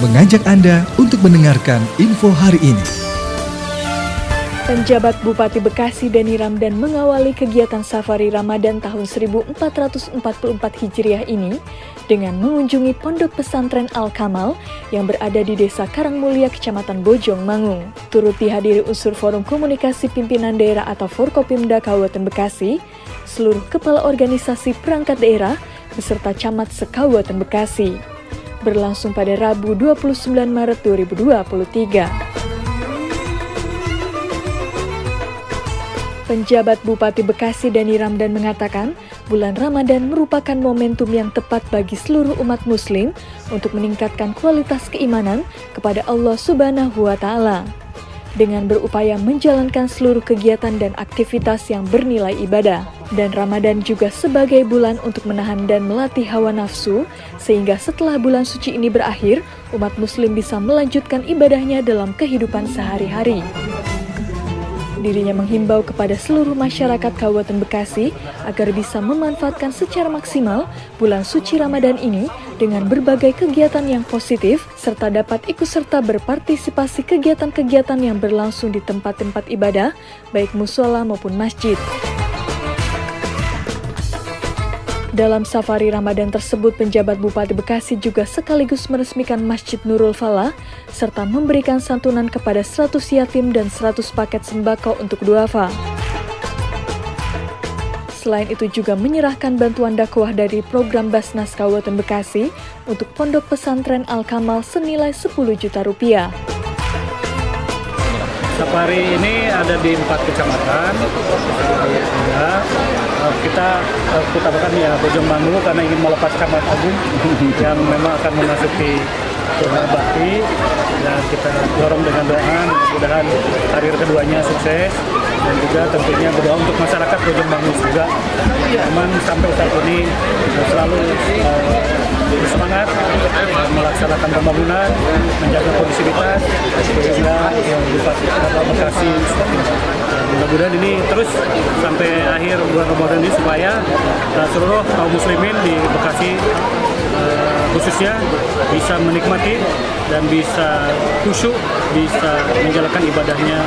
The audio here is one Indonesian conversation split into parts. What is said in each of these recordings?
mengajak Anda untuk mendengarkan info hari ini. Penjabat Bupati Bekasi Dani Ramdan mengawali kegiatan safari Ramadan tahun 1444 Hijriah ini dengan mengunjungi pondok pesantren Al-Kamal yang berada di Desa Karangmulia, Kecamatan Bojong, Mangung. Turut dihadiri unsur Forum Komunikasi Pimpinan Daerah atau Forkopimda Kabupaten Bekasi, seluruh kepala organisasi perangkat daerah, beserta camat se-Kabupaten Bekasi. Berlangsung pada Rabu 29 Maret 2023. Penjabat Bupati Bekasi Dani Ramdan mengatakan, bulan Ramadan merupakan momentum yang tepat bagi seluruh umat muslim untuk meningkatkan kualitas keimanan kepada Allah Subhanahu wa taala. Dengan berupaya menjalankan seluruh kegiatan dan aktivitas yang bernilai ibadah. Dan Ramadan juga sebagai bulan untuk menahan dan melatih hawa nafsu, sehingga setelah bulan suci ini berakhir, umat muslim bisa melanjutkan ibadahnya dalam kehidupan sehari-hari. Dirinya menghimbau kepada seluruh masyarakat Kabupaten Bekasi agar bisa memanfaatkan secara maksimal bulan suci Ramadan ini dengan berbagai kegiatan yang positif serta dapat ikut serta berpartisipasi kegiatan-kegiatan yang berlangsung di tempat-tempat ibadah, baik musola maupun masjid. Dalam safari Ramadan tersebut, penjabat Bupati Bekasi juga sekaligus meresmikan Masjid Nurul Falah serta memberikan santunan kepada 100 yatim dan 100 paket sembako untuk duafa. Selain itu juga menyerahkan bantuan dakwah dari program Basnas Kabupaten Bekasi untuk Pondok Pesantren Al-Kamal senilai 10 juta rupiah. Safari ini ada di empat kecamatan. Ya, kita uh, utamakan ya Bojong Mangu karena ingin melepas Camat Agung yang memang akan memasuki zona bakti dan kita dorong dengan doa mudah-mudahan karir keduanya sukses dan juga tentunya berdoa untuk masyarakat Bojong Mangu juga memang sampai saat ini selalu uh, bersemangat melaksanakan pembangunan, menjaga kondisivitas sehingga yang Bupati Bekasi mudah-mudahan ini terus sampai akhir bulan Ramadan ini supaya uh, seluruh kaum muslimin di Bekasi uh, khususnya bisa menikmati dan bisa khusyuk, bisa menjalankan ibadahnya.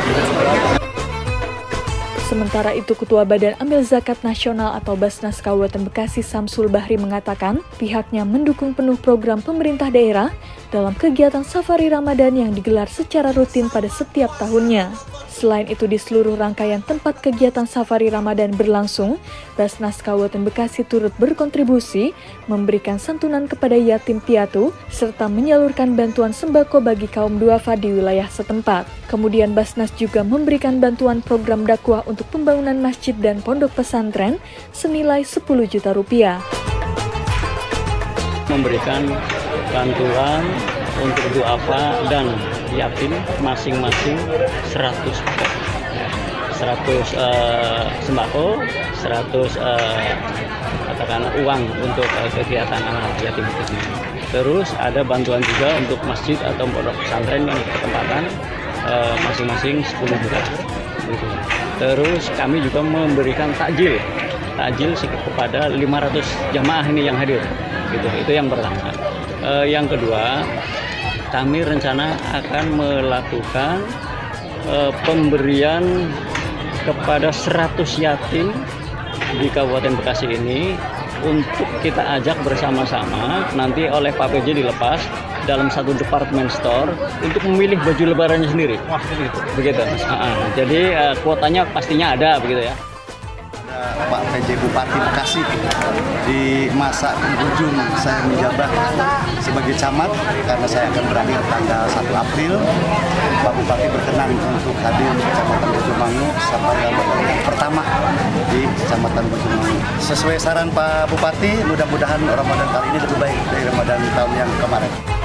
Sementara itu, Ketua Badan Amil Zakat Nasional atau Basnas Kabupaten Bekasi Samsul Bahri mengatakan pihaknya mendukung penuh program pemerintah daerah dalam kegiatan safari Ramadan yang digelar secara rutin pada setiap tahunnya. Selain itu di seluruh rangkaian tempat kegiatan safari Ramadan berlangsung, Basnas Kabupaten Bekasi turut berkontribusi memberikan santunan kepada yatim piatu serta menyalurkan bantuan sembako bagi kaum duafa di wilayah setempat. Kemudian Basnas juga memberikan bantuan program dakwah untuk pembangunan masjid dan pondok pesantren senilai 10 juta rupiah. Memberikan bantuan untuk duafa dan yatim masing-masing 100 paket. 100 uh, sembako, 100 uh, katakanlah uang untuk uh, kegiatan anak yatim itu. Terus ada bantuan juga untuk masjid atau pondok pesantren yang bertempatan uh, masing-masing 10 juta. Terus kami juga memberikan takjil, takjil kepada 500 jamaah ini yang hadir. Gitu. Itu yang pertama. Uh, yang kedua, kami rencana akan melakukan uh, pemberian kepada 100 yatim di Kabupaten Bekasi ini untuk kita ajak bersama-sama nanti oleh Pak PJ dilepas dalam satu department store untuk memilih baju lebarannya sendiri. Wah, begitu. Begitu. Uh. Jadi uh, kuotanya pastinya ada begitu ya. Pak PJ Bupati Bekasi di masa ujung saya menjabat sebagai camat karena saya akan berakhir tanggal 1 April Pak Bupati berkenan untuk hadir di Kecamatan Bojomangu sampai Ramadan pertama di Kecamatan Bojomangu. Sesuai saran Pak Bupati, mudah-mudahan Ramadan kali ini lebih baik dari Ramadan tahun yang kemarin.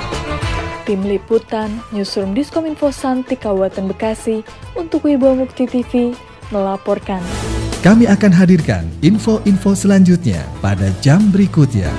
Tim Liputan, Newsroom Diskominfo Santi Kabupaten Bekasi untuk Wibawa Mukti TV melaporkan. Kami akan hadirkan info-info selanjutnya pada jam berikutnya.